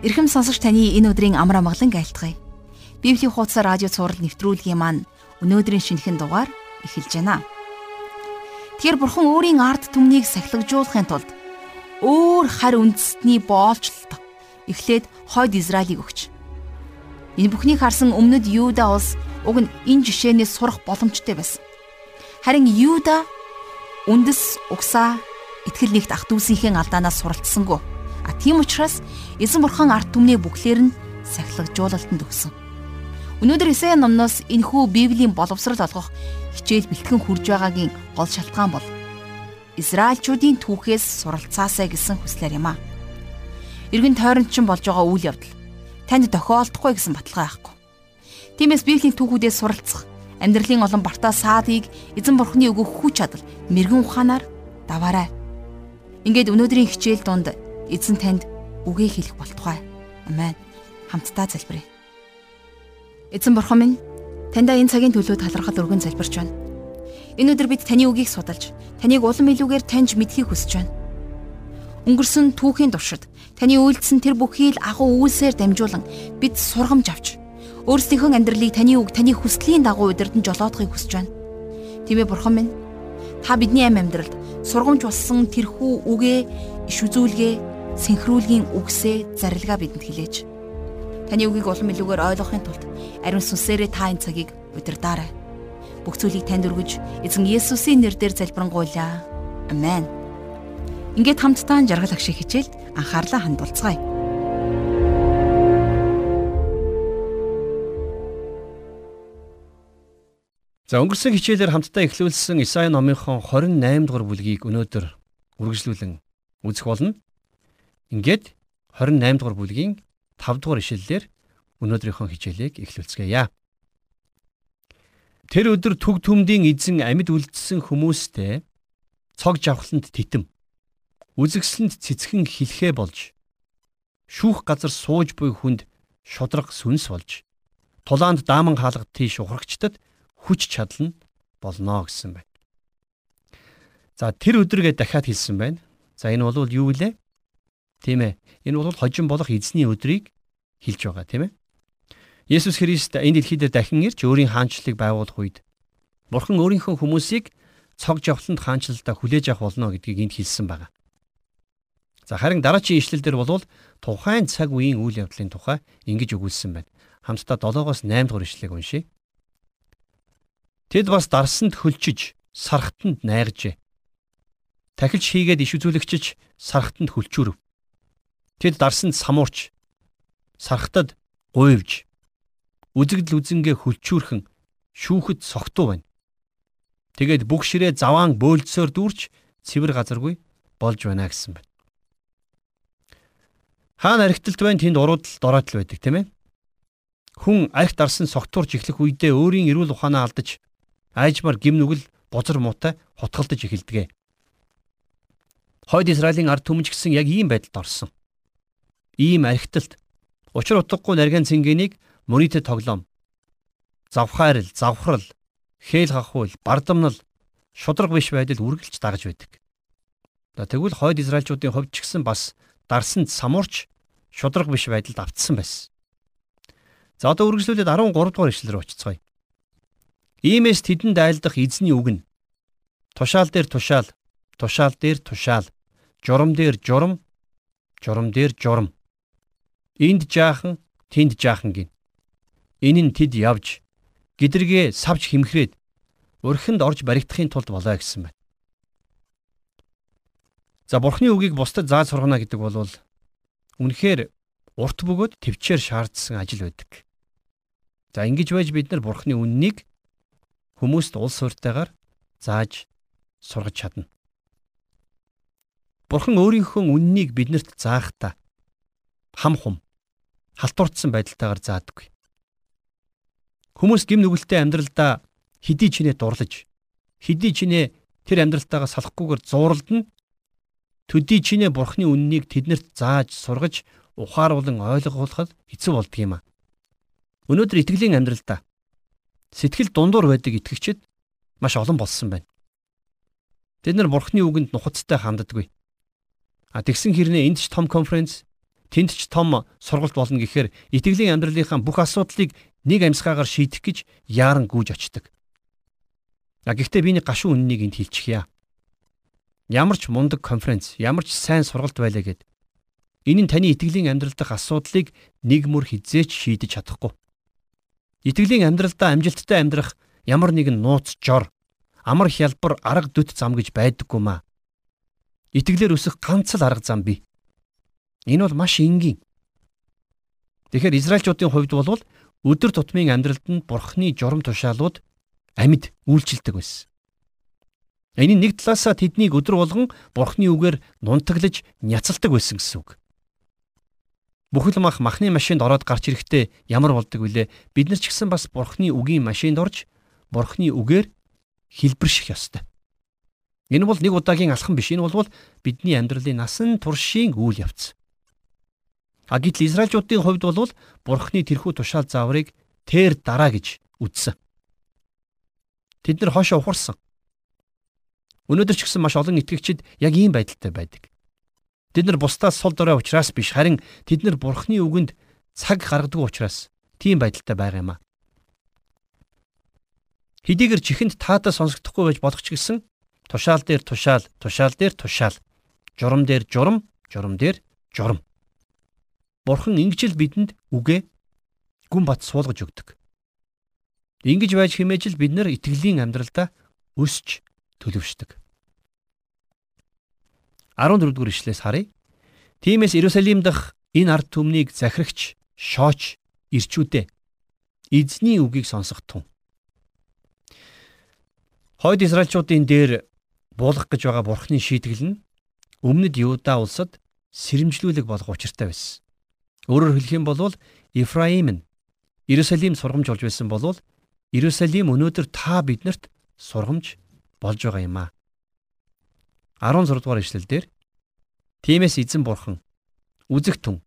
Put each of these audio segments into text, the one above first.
Ирхэм сонсогч таны энэ өдрийн амар амгалан айлтгая. Библийн хуудас радио цаураар нэвтрүүлгийн маань өнөөдрийн шинэхэн дугаар эхэлж байна. Тэгэхээр бурхан өөрийн ард түмнийг сахилгажуулахын тулд өөр харь үндэстний боолчлолт эхлээд хойд Израилийг өгч. Энэ бүхнийг харсан өмнөд Юда улс уг нь энэ жишээнээс сурах боломжтой байсан. Харин Юда үндэс угсаа итгэл нэгт ах дүүсийнхээ алдаанаас суралцсангүй А тийм учраас эзэн бурхан ард түмний бүхлээр нь сахилгажуулалтанд өгсөн. Өнөөдөр Исая номноос энэхүү Библийн боловсрал олгох хичээл бэлтгэн хурж байгаагийн гол шалтгаан бол Израильчүүдийн түүхээс суралцаасаа гэсэн хүслээр юм а. Иргэн тойронд ч болж байгаа үйл явдал танд тохиолдохгүй гэсэн баталгаа байхгүй. Тиймээс Библийн түүхүүдээс суралцах амьдралын олон бартаа саадыг эзэн бурхны өгөх хүч чадал мэрэгэн ухаанаар даваарай. Ингээд өнөөдрийн хичээл донд эзэн танд үгээ хэлэх болтугай. Амен. Хамтдаа залбирая. Эзэн бурхан минь, таньда энэ цагийн төлөө талархал өргөн залбирч байна. Энэ өдөр бид таны үгийг судалж, таныг улам илүүгээр таньж мэдхийг хүсэж байна. Өнгөрсөн түүхийн туршид таны үйлдэлсэн тэр бүхий л агуу үйлсээр дамжуулан бид сургамж авч өөрсдийнхөө амьдралыг таны үг таны хүслийн дагуу удирдан жолоодохыг хүсэж байна. Тиймээ бурхан минь та бидний амь амьдралд сургамж болсон тэрхүү үгээ иш үзүүлгээ синхруулгийн үгсээ зарилгаа бидэнд хэлээч. Таны үгийг улам илүүгээр ойлгохын тулд ариун сүнсээрээ та энэ цагийг удирдаарай. Бүх зүйлийг танд өргөж эзэн Есүсийн нэрээр залбирanгуйлаа. Амен. Ингээд хамтдаа жаргал ах шиг хичээлд анхаарлаа хандуулцгаая. За өнгөрсөн хичээлээр хамтдаа эхлүүлсэн Исаи номынхон 28 дугаар бүлгийг өнөөдөр үргэлжлүүлэн үзэх болно. Ингээд 28 дугаар бүлгийн 5 дугаар ишлэлээр өнөөдрийнхөө хичээлийг эхлүүлцгээе. Тэр өдөр түг түмдийн эзэн амьд үлдсэн хүмүүстэй цог жавхланд титэм үзэгсэлэнд цэцгэн хилхээ болж шүүх газар сууж буй хүнд шудраг сүнс болж тулаанд дааман хаалгад тийш ухрагчдад хүч чадал нь болно гэсэн байна. За тэр өдргээ дахиад хэлсэн байна. За энэ бол юу вэ? Тийм ээ. Энэ бол хожим болох эзний өдрийг хэлж байгаа тийм ээ. Есүс Христ энэ дэлхий дээр дахин ирж өөрийн хаанчлалыг байгуулах үед Бурхан өөрийнхөө хүмүүсийг цог жавхланд хаанчлалдаа хүлээж авах болно гэдгийг энд хэлсэн байна. За харин дараачийн ишлэл дээр бол тухайн цаг үеийн үйл явдлын тухай ингэж өгүүлсэн байна. Хамтдаа 7-оос 8 дугаар ишлэгийг уншийе. Тэд бас дарсанд хөлчиж, сархтанд найржээ. Тахилч хийгээд иш үзүүлэгчиж сархтанд хөлчүүрв. Тэд дарсанд самуурч сархтад гуйвж үзэгдэл үзэнгээ хөлчүүрхэн шүүхэд согтуу байна. Тэгээд бүх ширээ заваан бөөлдсөөр дүүрч цэвэр газаргүй болж байна гэсэн байна. Хаана архитэлт байна тэнд уруудл дороотл байдаг тийм ээ. Хүн архит дарсан согтуурч эхлэх үедээ өөрийн эрүүл ухаанаа алдаж айжмар гим нүгэл бозор муутай хутгалдаж эхэлдэг. Хойд Израилийн ард түмэн ч гэсэн яг ийм байдалд орсон ийм архиталт учир утгагүй нарийн цэнгэнийг мөрийтэй тоглоом завхаарл завхрал хээл хахуул бардамнал шудраг биш байдал үргэлж дагаж байдаг. Тэгвэл хойд израилчуудын хувьд ч гэсэн бас дарсанд самуурч шудраг биш байдалд автсан байсан. За одоо үргэлжлүүлээд 13 дугаар ишлэл рүү очицгаая. Иймээс тэдэнд айлдах эзний үг нь тушаал дээр тушаал, тушаал дээр тушаал, журам дээр журам, журам дээр журам Энд жаахан, тэнд жаахан гин. Энэ нь тэд явж гидэргээ савж химхрээд өрхөнд орж баригдахын тулд болоо гэсэн байна. За бурхны үгийг бусдад зааж сургана гэдэг бол үнэхээр урт бөгөөд төвчээр шаардсан ажил байдаг. За ингэж байж бид нар бурхны үннийг хүмүүст улс уртайгаар зааж сургаж чадна. Бурхан өөрийнхөө үннийг биднэрт заахта хам хум халтурдсан байдалтайгаар заадаггүй. Хүмүүс гим нүгэлтэй амьдралдаа хэдий чинээ дурлаж, хэдий чинээ тэр амьдралтайгаа салахгүйгээр зууралдана. Төдий чинээ бурхны үннийг тэднэрт зааж сургаж ухааруулan ойлгуулахад хэцүү болдго юм а. Өнөөдөр итгэлийн амьдралдаа сэтгэл дундуур байдаг итгэгчид маш олон болсон байна. Тэд нар бурхны үгэнд нухацтай ханддаггүй. А тэгсэн хэрнээ энд ч том конференц тэнд ч том сургалт болно гэхээр итгэлийн амьдралынхаа бүх асуудлыг нэг амьсгаагаар шийдэх гэж яаран гүйж очдог. А гэхдээ би нэг гашуун үннийг энд хэлчихье. Ямар ч мундаг конференц, ямар ч сайн сургалт байлаа гэд. Энэ нь таны итгэлийн амьдрал дахь асуудлыг нэг мөр хизээч шийдэж чадахгүй. Итгэлийн амьдралдаа амжилттай амьдрах ямар нэгэн нууц жор, амар хялбар арга дүт зам гэж байдаггүй маа. Итгэлээр өсөх ганц л арга зам бий. Энэ бол маш энгийн. Тэгэхээр Израильчуудын хувьд бол өдөр тутмын амьдралд нь бурхны журам тушаалууд амьд үйлчилдэг байсан. Энэ нэг талаасаа тэднийг өдөр болгон бурхны үгээр нунтаглаж няцалдаг байсан гэсэн үг. Бүхэл мах махны машинд ороод гарч ирэхдээ ямар болдог вүлээ? Бид нар ч гэсэн бас бурхны үгийн машинд орж бурхны үгээр хэлбэрших ёстой. Энэ бол нэг удаагийн алхам биш. Энэ бол бидний амьдралын насан туршийн үйл явц. А гэтэл Израильчуудын хувьд бол Бурхны тэрхүү тушаал зааврыг тэр дараа гэж үзсэн. Тэд нар хошоо ухарсан. Өнөөдөр ч гэсэн маш олон итгэгчид яг ийм байдалтай байдаг. Тэд нар бусдаас сул дорой учраас биш харин тэд нар Бурхны үгэнд цаг гаргадаг учраас тийм байдалтай байгаа юм а. Хэдийгээр чихэнд таатаа сонсогдохгүй байж болох ч гэсэн Тушаал дээр тушаал, тушаал дээр тушаал. Журам дээр журам, журам дээр журам. Бурхан ингэж л бидэнд үгээ гүн бат суулгаж өгдөг. Ингэж байж хэмээж л бид нар итгэлийн амьдралдаа өсч төлөвшдөг. 14 дугаар ишлээс харъя. Тиймээс Иерусалим дахь энэ ард түмнийг захирагч, шооч, ирчүүдээ эзний үгийг сонсох тун. Хойд Израильчуудын дээр буулгах гэж байгаа бурхны шийтгэл нь өмнөд Юда улсад сэрэмжлүүлэг болох учиртай байсан. Өөрөөр хэлэх юм бол Ефраим нь Иерусалим сургамж болж байсан бол Иерусалим өнөөдөр та биднэрт сургамж болж байгаа юм аа. 16 дугаар ишлэлдэр Тиймээс эзэн бурхан үзэг түн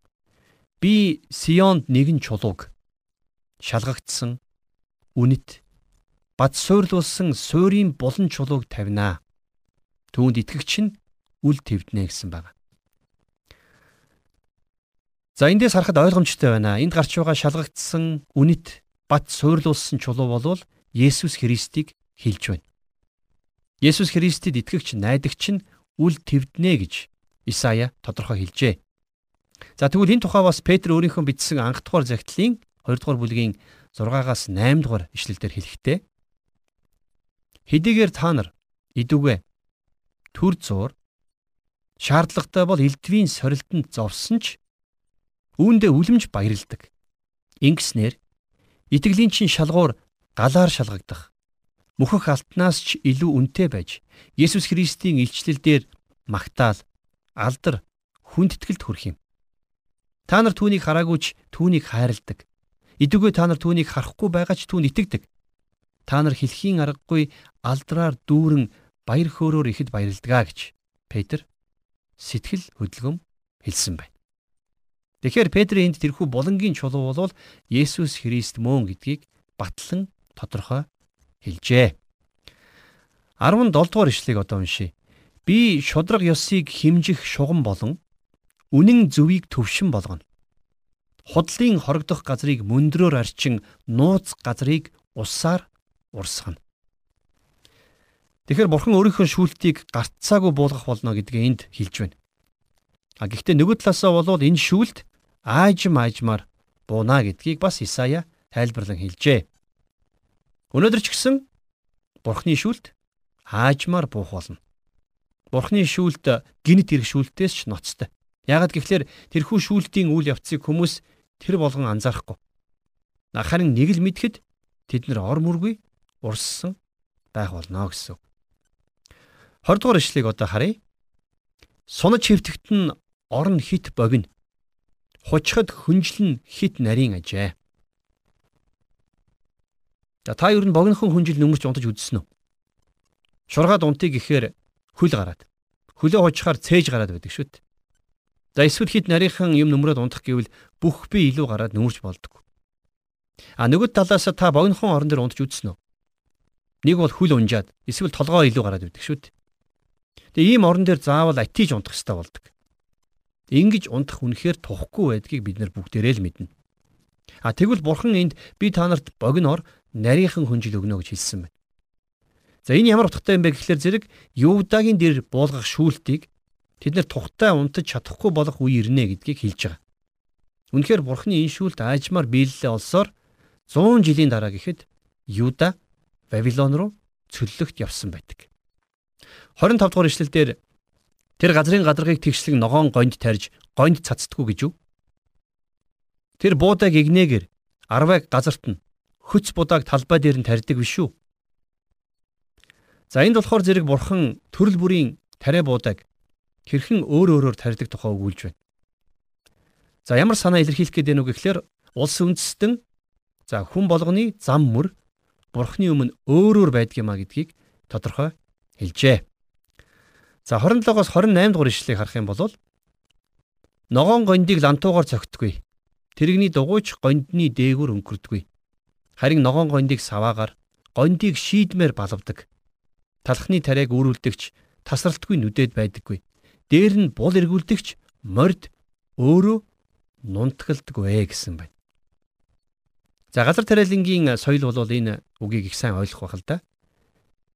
би Сионд нэгэн чулууг шалгагдсан үнэт бат суурлуулсан суурийн булан чулууг тавина. Түүнд итгэгч нь үл твднэ гэсэн байна. За эндээс харахад ойлгомжтой байна. Энд гарч байгаа шалгагдсан үнэт бат суурлуулсан чулуу болвол Есүс Христийг хэлж байна. Есүс Христэд итгэгч найдагч нь үл твднэ гэж Исая тодорхой хэлжээ. За тэгвэл энэ тухай бас Петр өөрийнхөө бичсэн анх дугаар захидлын 2 дугаар бүлгийн 6-аас 8 дугаар ишлэлдэр хэлэхдээ Хэдийгээр та нар идүгэ төр зуур шаардлагатай бол элдвийн сорилтонд зовсон ч үүндээ үлэмж баярладаг. Ингэснээр итгэлийн чин шалгуур галаар шалгагдах мөхөх алтнаас ч илүү үнэтэй байж Есүс Христийн илчлэлээр магтаал алдар хүндэтгэлд хүрэх юм. Та нар түүнийг хараагүй ч түүнийг хайрладаг. Идэггүй та нар түүнийг харахгүй байгаа ч түүнд итгэдэг. Та нар хэлхийн аргагүй алдраар дүүрэн баяр хөөрөөр ихэд баярлдгаа гэж Петр сэтгэл хөдөлгөм хэлсэн байна. Тэгэхээр Петрийн энд тэрхүү булангийн чулуу бол Есүс Христ мөн гэдгийг батлан тодорхой хэлжээ. 17 дугаар ишлэгийг одоо уншийе. Би шудраг ёсыг химжих шугам болон үнэн зөвийг төвшин болгоно. Худлын хорогдох газрыг мөндрөөр арчин нууц газрыг усаар урсгана. Тэгэхээр бурхан өөрийнхөө шүүлтийг гарцаагүй буулгах болно гэдгээ энд хэлж байна. А гэхдээ нөгөө талаасаа бол энэ шүүлт аажим аажмаар бууна гэдгийг бас Исая тайлбарлан хэлжээ. Өнөөдөр ч гэсэн бурхны шүүлт аажмаар буух болно. Бурхны шүүлт гинт ирэх шүүлтээс ч ноцтой. Яагад гэвэл тэрхүү шүүлтийн үйл явцыг хүмүүс тэр болгон анзаарахгүй. Харин нэг л мэдхэд тэд нар ор мөргүй урссан байх болно гэсэн. 20 дугаар ишлэгийг одоо харъя. Сунаж хөвтөгт нь орон хит богино. Хучхад хүнжлэн хит нарийн ажээ. За та ер нь богинохон хүнжил нөмөрч унтаж үзсэн үү? Шургаад унтыг гэхээр хөл гараад. Хөлөө хучхаар цээж гараад байдаг шүү дээ. За эсвэл хит нарийнхан юм нөмрөөд унтах гэвэл бүх би илүү гараад нөмөрч болдог. А нөгөө талаас та богинохон орон дээр унтаж үзсэн үү? Нэг бол хөл унжаад эсвэл толгоо илүү гараад байдаг шүү дээ. Тэгээ ийм орон дээр заавал атиж унтах хэрэгтэй болдог. Ингиж унтах үнэхээр тухгүй байдгийг бид нар бүгдээрээ л мэднэ. А тэгвэл бурхан энд би та нарт богиноор нарийнхан хүнжил өгнө гэж хэлсэн байна. За энэ ямар утгатай юм бэ гэхлээр зэрэг Юудагийн дээр буулгах шүүлтийг тэд нар тухтай унтаж чадахгүй болох үе ирнэ гэдгийг хэлж байгаа. Үнэхээр бурхны энэ шүүлт аажмаар биелэлээ олсоор 100 жилийн дараа гэхэд Юда Вавилон руу цөллөгт явсан байдаг. 25 дугаар ишлэлдэр тэр газрын гадаргыг тэгшлэг ногоон гонд тарьж гонд цацдаггүй гэж юу? Тэр буудаг игнээгэр арвайг газарт нь хөц будааг талбай дээр нь тарьдаг биш үү? За энд болохоор зэрэг бурхан төрөл бүрийн тариа буудаг хэрхэн өөр өөрөөр тарьдаг тухай өгүүлж байна. За ямар санаа илэрхийлэх гээд байна вэ гэхлээр улс үндэстэн за хүн болгоны зам мөр бурхны өмнө өөрөөр байдаг юма гэдгийг тодорхой хэлжээ. За 27-оос 28 дугаар ишлэгийг харах юм бол ногоон гондыг лантуугаар цогтдгүй. Тэрэгний дугуйч гондны дээгүүр өнгөрдөггүй. Харин ногоон гондыг саваагаар гондыг шийдмээр балавдаг талхны тариаг үүрүүлдэгч тасралтгүй нүдэд байдаггүй. Дээр нь бул эргүүлдэгч морд өөрөө нунтгалдаггүй гэсэн байна. За газар тариалангийн соёл бол энэ үгийг их сайн ойлгох байх л да.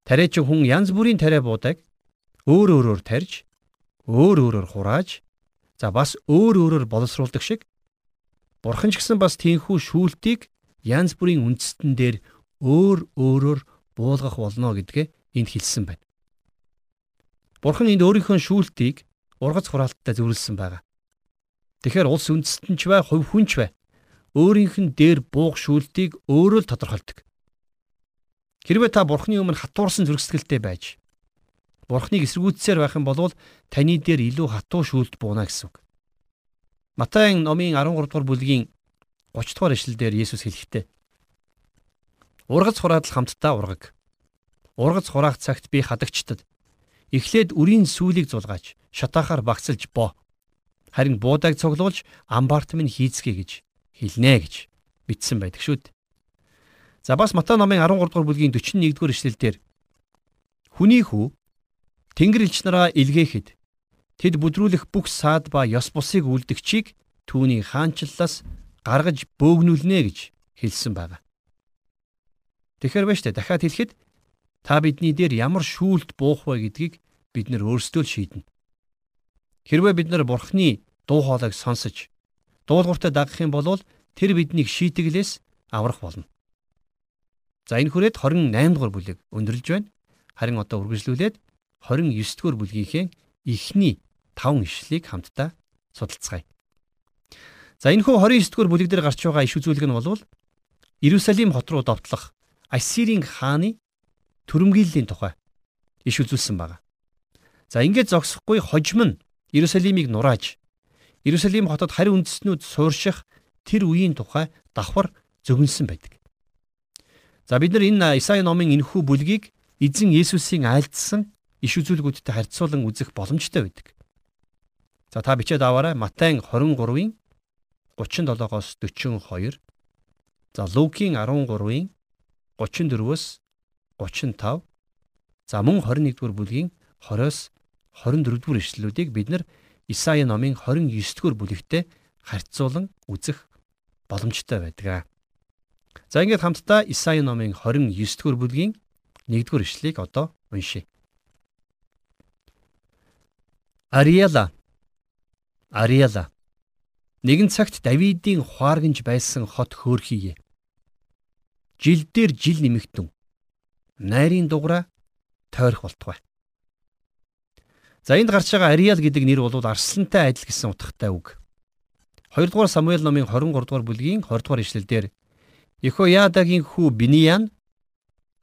Тариач хүн янз бүрийн тариа буудаг өөр өөрөөр тарьж өөр өөрөөр хурааж за бас өөр өөрөөр боловсруулдаг шиг бурхан ч гэсэн бас тийхүү шүүлтийг янз бүрийн үндэстэн дээр өөр өөрөөр буулгах болно гэдгээ энд хэлсэн байна. Бурхан энд өөрийнхөө шүүлтийг ургац хураалттай зөвлөсөн байгаа. Тэгэхээр улс үндэстэн ч бай, хувь хүн ч бай өөрийнх нь дээр буух шүүлтийг өөрөө л тодорхойлдог. Хэрвээ та Бурханы өмнө хатуурсан зөргсгэлтэй байж Бурханыг эсэргүүцсээр байх юм бол таны дээр илүү хатуу шүүлт бууна гэсэн үг. Матайн номын 13 дугаар бүлгийн 30 дугаар ишлэлдэр Есүс хэлэхдээ Ургац хураадал хамтдаа ургаг ургац хураах цагт би хадагчдад эхлээд үрийн сүлийг зулгаач шатаахаар багцалж боо. Харин буудаг цуглуулж амбарт минь хийцгээ гэж хэлнэ гэж бичсэн байдаг шүү дээ. За бас Матай номын 13 дугаар бүлгийн 41 дугаар эшлэлдэр хүний хүү Тэнгэр элч нараа илгээхэд тэд бүдрүүлэх бүх саад ба ёс бусыг үлдгчийг түүний хаанчлалаас гаргаж бөөгнүүлнэ гэж хэлсэн байна. Тэгэхээр ба штэ дахиад хэлэхэд Та бидний дээр ямар шүүлт буух вэ гэдгийг бид нар өөрсдөө л шийднэ. Хэрвээ бид нар Бурхны дуу хоолойг сонсож дуулууртаа дагах юм бол тэр биднийг шийтгэлээс аврах болно. За энэ хүрээд 28 дугаар бүлэг өндөрлж байна. Харин одоо үргэлжлүүлээд 29 дугаар бүлгийнхээ эхний 5 ишлэгийг хамтдаа судалцгаая. За энэ хүү 29 дугаар бүлэг дээр гарч байгаа иш үзүүлэг нь бол Иерусалим хот руу довтлох Ассирийн хааны төрөмгийллийн тухай иш үзүүлсэн байна. За ингээд зогсохгүй хожим нь Иерусалимыг нурааж Иерусалим хотод хари үндэстнүүд суурших тэр үеийн тухай давхар зөгнсөн байдаг. За бид нар энэ Исаи номын энэхүү бүлгийг эзэн Есүсийн айлдсан иш үзүүлгүүдтэй харьцуулан үзэх боломжтой байдаг. За та бичээд аваарай Матай 23-ын 37-оос 42. За Лукийн 13-ын 34-өөс 35 за мөн 21 дугаар бүлгийн 20-оос 24 дугаар ишлэлүүдийг бид нар Исаи номын 29 дугаар бүлэгтээ харьцуулан үзэх боломжтой байдаг. За ингээд хамтдаа Исаи номын 29 дугаар бүлгийн 1 дугаар ишлэлийг одоо уншийе. Ариала Ариала нэгэн цагт Давидын хуаргинж байсан хот хөөрхийе. Жил дээр жил нэмэгдэн найрын дугаараа тойрох болтугай. За энд гарч байгаа Ариал гэдэг нэр бол арслантай адил гэсэн утгатай үг. 2 дугаар Самуэль номын 23 дугаар бүлгийн 20 дугаар ишлэлдэр Ихоядагийн хүү Биниян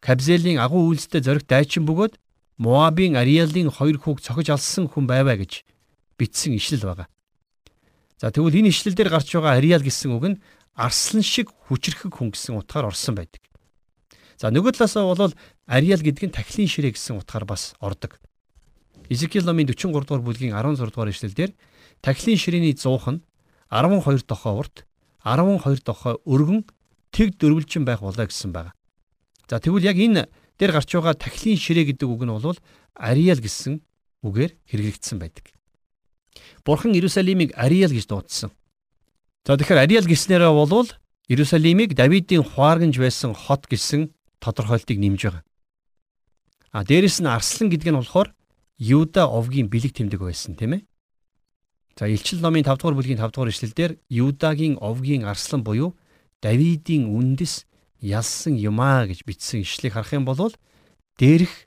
Кабзелийн агуу үйлстэй зориг дайчин бөгөөд Моабын Ариалын хоёр хүүг цохиж алсан хүн байваа гэж бичсэн ишлэл байгаа. За тэгвэл энэ ишлэл дээр гарч байгаа Ариал гэсэн үг нь арслан шиг хүчрхэг хүн гэсэн утгаар орсон байдаг. За нөгөө талаасаа бол Ариал гэдэг нь тахилын ширээ гэсэн утгаар бас ордог. Изекиэл номын 43 дугаар бүлгийн 16 дугаар эшлэлдэр тахилын ширээний 100 нь 12 дохой урт, 12 дохой өргөн тэг дөрвөлжин байх болоо гэсэн байна. За тэгвэл яг энэ дээр гарч байгаа тахилын ширээ гэдэг үг нь бол Ариал гэсэн үгээр хэрэглэгдсэн байдаг. Бурхан Иерусалимыг Ариал гэж дуудсан. За тэгэхээр Ариал гэснээрээ болвол Иерусалимыг Давидын хуарганж байсан хот гэсэн тодорхойлтыг нэмж байгаа. А дээрэс нь Арслан гэдэг нь болохоор Юда овгийн бэлэг тэмдэг байсан тийм ээ. За Илчил номын 5 дугаар бүлгийн 5 дугаар ишлэлдэр Юдагийн овгийн арслан буюу Давидын үндэс ялсан юмаа гэж бичсэн ишлэгийг харах юм бол дээрх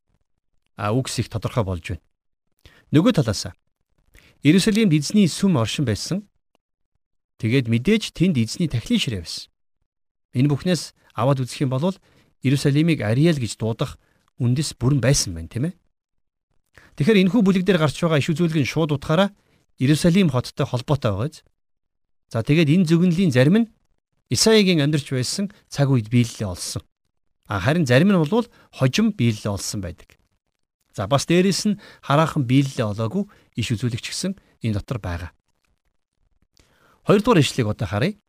үгс их тодорхой болж байна. Нөгөө талаас Иерусалимд эзний сүм оршин байсан. Тэгээд мэдээж тэнд эзний тахилын ширээ байсан. Энэ бүхнээс аваад үзэх юм бол Иерусалимыг Ариэл гэж дуудах үндэс бүрэн байсан байна, тийм ээ. Тэгэхээр энэхүү бүлэг дээр гарч байгаа иш үзүүлэг нь шууд утгаараа Иерусалим хоттой холбоотой байгааз. За тэгээд энэ зөвгөнлийн зарим нь Исаигийн амьдарч байсан цаг үед биелэлээ олсон. А харин зарим нь бол хожим биелэлээ олсон байдаг. За бас дээрэс нь хараахан биелэлээ олоогүй иш үзүүлэгч гисэн энэ дотор байгаа. Хоёрдугаар ишлэгийг одоо харъя.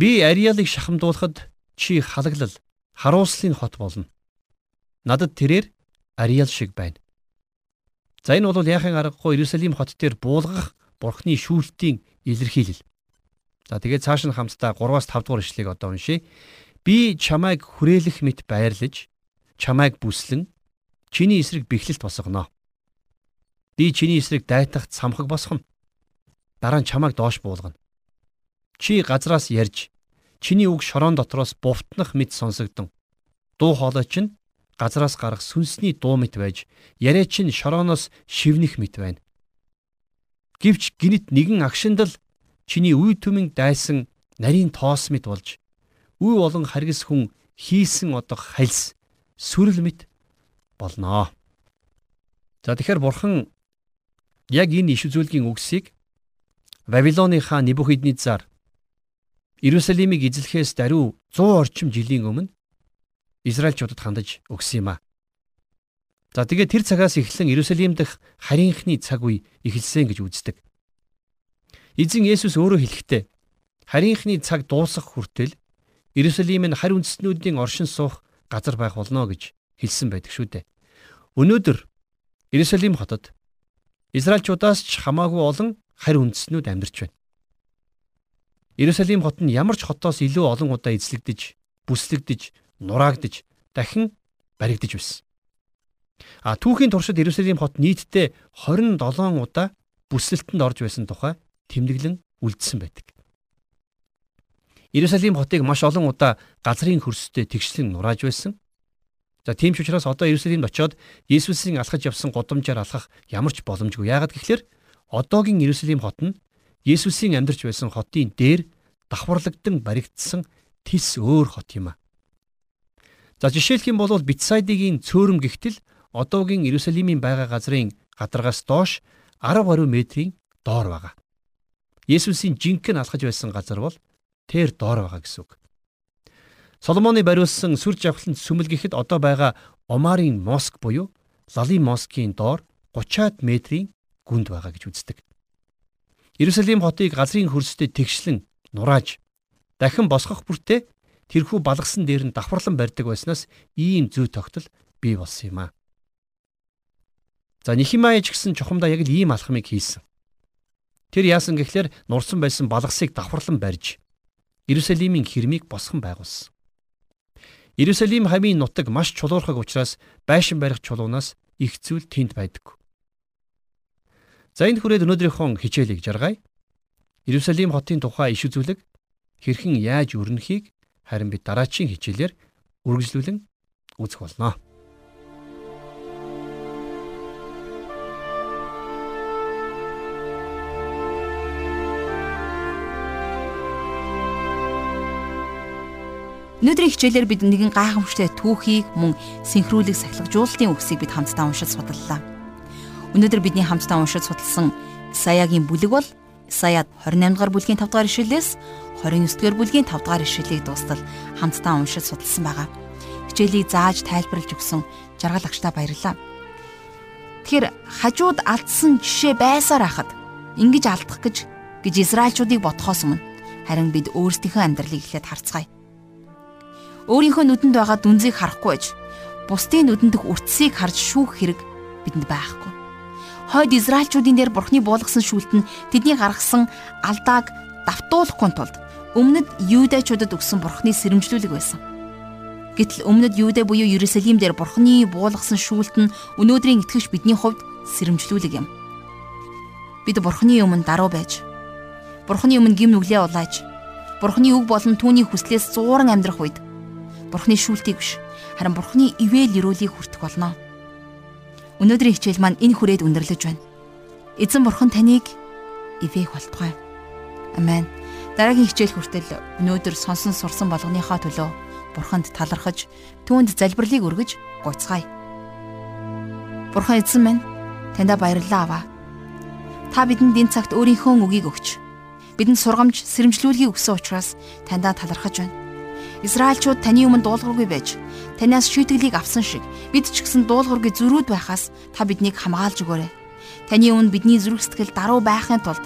Би Ариалыг шахамдуулахад чи халаглал харуулслын хот болно. Надад тэрээр Ариал шиг байна. За энэ бол яахын аргагүй Иерусалим хот дээр буулгах Бурхны шүүлтийн илэрхийлэл. За тэгээд цааш нь хамтдаа 3-аас 5 дугаар ишлэгийг одоо уншийе. Би чамайг хүрээлэх мэт байрлаж, чамайг бүслэн чиний эсрэг бэхлэлт босгоно. Би чиний эсрэг дайтахт самхаг босгоно. Дараа нь чамайг доош буулгана. Чи газраас ярьж чиний үг шорон дотроос бувтнах мэд сонсогдсон. Дуу хоолой чинь газраас гарах сүнсний дуу мэт байж яриа чинь шороноос шивнэх мэт байна. Гэвч гинт нэгэн агшиндал чиний үе төмөн дайсан нарийн тоос мэт болж үе болон харгас хүн хийсэн одох хальс сүрэл мэт болноо. За тэгэхээр бурхан яг энэ иш үзүүлгийн үгсийг Вавилоны хаан Небухиднецар Иерусалимыг эзлэхээс даруй 100 орчим жилийн өмнө Израильчуудад хандаж өгсөн юм а. За тэгээд тэр цагаас эхлэн Иерусалим дах харийнхны цаг үе эхэлсэн гэж үздэг. Эзэн Есүс өөрөө хэлэхдээ харийнхны цаг дуусах хүртэл Иерусалим нь харь үндэстнүүдийн оршин суух газар байх болно гэж хэлсэн байдаг шүү дээ. Өнөөдөр Иерусалим хотод Израильчуудаас ч хамаагүй олон харь үндэстнүүд амьдарч байна. Иерусалим хот нь ямар ч хотоос илүү олон удаа эзлэгдэж, бүслэгдэж, нураагдж, дахин баригдаж байсан. А түүхийн туршид Иерусалим хот нийтдээ 27 удаа бүслэлтэнд орж байсан тухай тэмдэглэн үлдсэн байдаг. Иерусалим хотыг маш олон удаа газрын хөрстэй тэгшлэн нурааж байсан. За тийм ч учраас одоо Иерусалимд очиод Есүсийн алхаж явсан гудамжаар алхах ямар ч боломжгүй. Яагаад гэвэл одоогийн Иерусалим хот нь Есүсийн амьдарч байсан хотын дээр давхарлагдан баригдсан тис өөр хот юм а. За жишээлх юм бол Битсайдигийн цөөрөм гихтэл одоогийн Иерусалимийн байгаа газрын гадаргаас доош 10 гаруй метрийн доор байгаа. Есүсийн жинхэнэ алхаж байсан газар бол тэр доор байгаа гэсэн үг. Соломоны бариулсан сүр жавхланд сүмэлгэхэд одоо байгаа Омарын моск буюу Лалын москийн доор 30-аад метрийн гүнд байгаа гэж үздэг. Иерусалим хотыг газрын хөрсдөд тэгшлэн нурааж дахин босгох бүртээ тэрхүү балгасан дээр нь давхарлан барьдаг байснаас ийм зүй тогтол бий болсон юм а. За Нихимаяч гэсэн чухамдаа яг л ийм алхмыг хийсэн. Тэр яасан гэхлээр нурсан байсан балгасыг давхарлан барьж Иерусалимийн хэрмийг босгон байгуулсан. Иерусалим хамийн нутаг маш чулуурхаг учраас байшин барих чулуунаас их зүйл тэнд байдаггүй. За энэ хүрээд өнөөдрийнхөө хичээлийг жаргая. Иерусалим хотын тухай иш үзүүлэг хэрхэн яаж өрнөхийг харин бид дараачийн хичээлээр үргэлжлүүлэн үзэх болно. Өнөөдрийн хичээлээр бид нэгэн гайхамшигтай түүхийг мөн синхруулыг сахилгажуулалтын үгсийг бид хамтдаа уншиж судаллаа. Өнөөдөр бидний хамтдаа уншиж судалсан Исаягийн бүлэг бол Исаяд 28 дугаар бүлгийн 5 дугаар ишлэлээс 29 дугаар бүлгийн 5 дугаар ишлэлийг дуустал хамтдаа уншиж судалсан байгаа. Хичээлийг зааж тайлбарлаж өгсөн жаргал агштаа баярлалаа. Тэгэхээр хажууд алдсан жишээ байсаар хахад ингэж алдах гэж гэж Израильчуудыг бодхоос өмнө харин бид өөрсдийнхөө амьдралыг эхлээд харцгаая өөрийнхөө нүдэнд байгаа дүнзийг харахгүй байж бусдын нүдэнд дэх үртсийг харж шүүх хэрэг бидэнд байхгүй. хойд Израильчүүдийн дээр Бурхны буулгасан шүүлт нь тэдний гаргасан алдааг давтуулахгүй тулд өмнөд Юудачуудад өгсөн Бурхны сэрэмжлүүлэг байсан. Гэтэл өмнөд Юудэ буюу Ерүсалим дээр Бурхны буулгасан шүүлт нь өнөөдрийн итгэгч бидний хувьд сэрэмжлүүлэг юм. Бид Бурхны өмнө даруй байж, Бурхны өмнө гим нүглээ улааж, Бурхны үг болон түүний хүслээс зууран амьдрах үед Бурхны шүүлтийг биш, харин Бурхны ивэл өрөөлийг хүртэх болно. Өнөөдрийн хичээл маань энэ хүрээд өндөрлөж байна. Эзэн бурхан таныг ивээх болтугай. Амен. Дараагийн хичээл хүртэл өнөөдөр сонсон сурсан болгоныхоо төлөө бурханд талархаж түүнд залбирлыг өргөж гуйцгаая. Бурхан эзэн минь таньда баярлалаа аваа. Та бидэнд энэ цагт өөрийнхөө үгийг өгч бидэнд сургамж сэрэмжлүүлгийг өгсөн учраас таньда талархаж байна. Израильчууд таны өмнө дуулуургүй байж танаас шийтгэлийг авсан шиг бид ч гэсэн дуулуургүй зөрүүд байхаас та биднийг хамгаалж өгөөрэй. Таны өмнө бидний зүрх сэтгэл даруй байхын тулд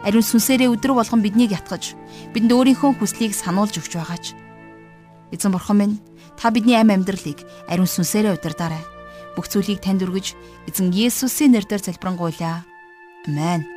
ариун сүнсээрээ өдрө болгон биднийг ятгах бидэнд өөрийнхөө хүслийг сануулж өгч байгаач. Эзэн бурхан минь та бидний амь амьдралыг ариун сүнсээрээ удирдаарай. Бүх зүйлийг танд өргөж эзэн Есүсийн нэрээр залбирanгуйлаа. Амен.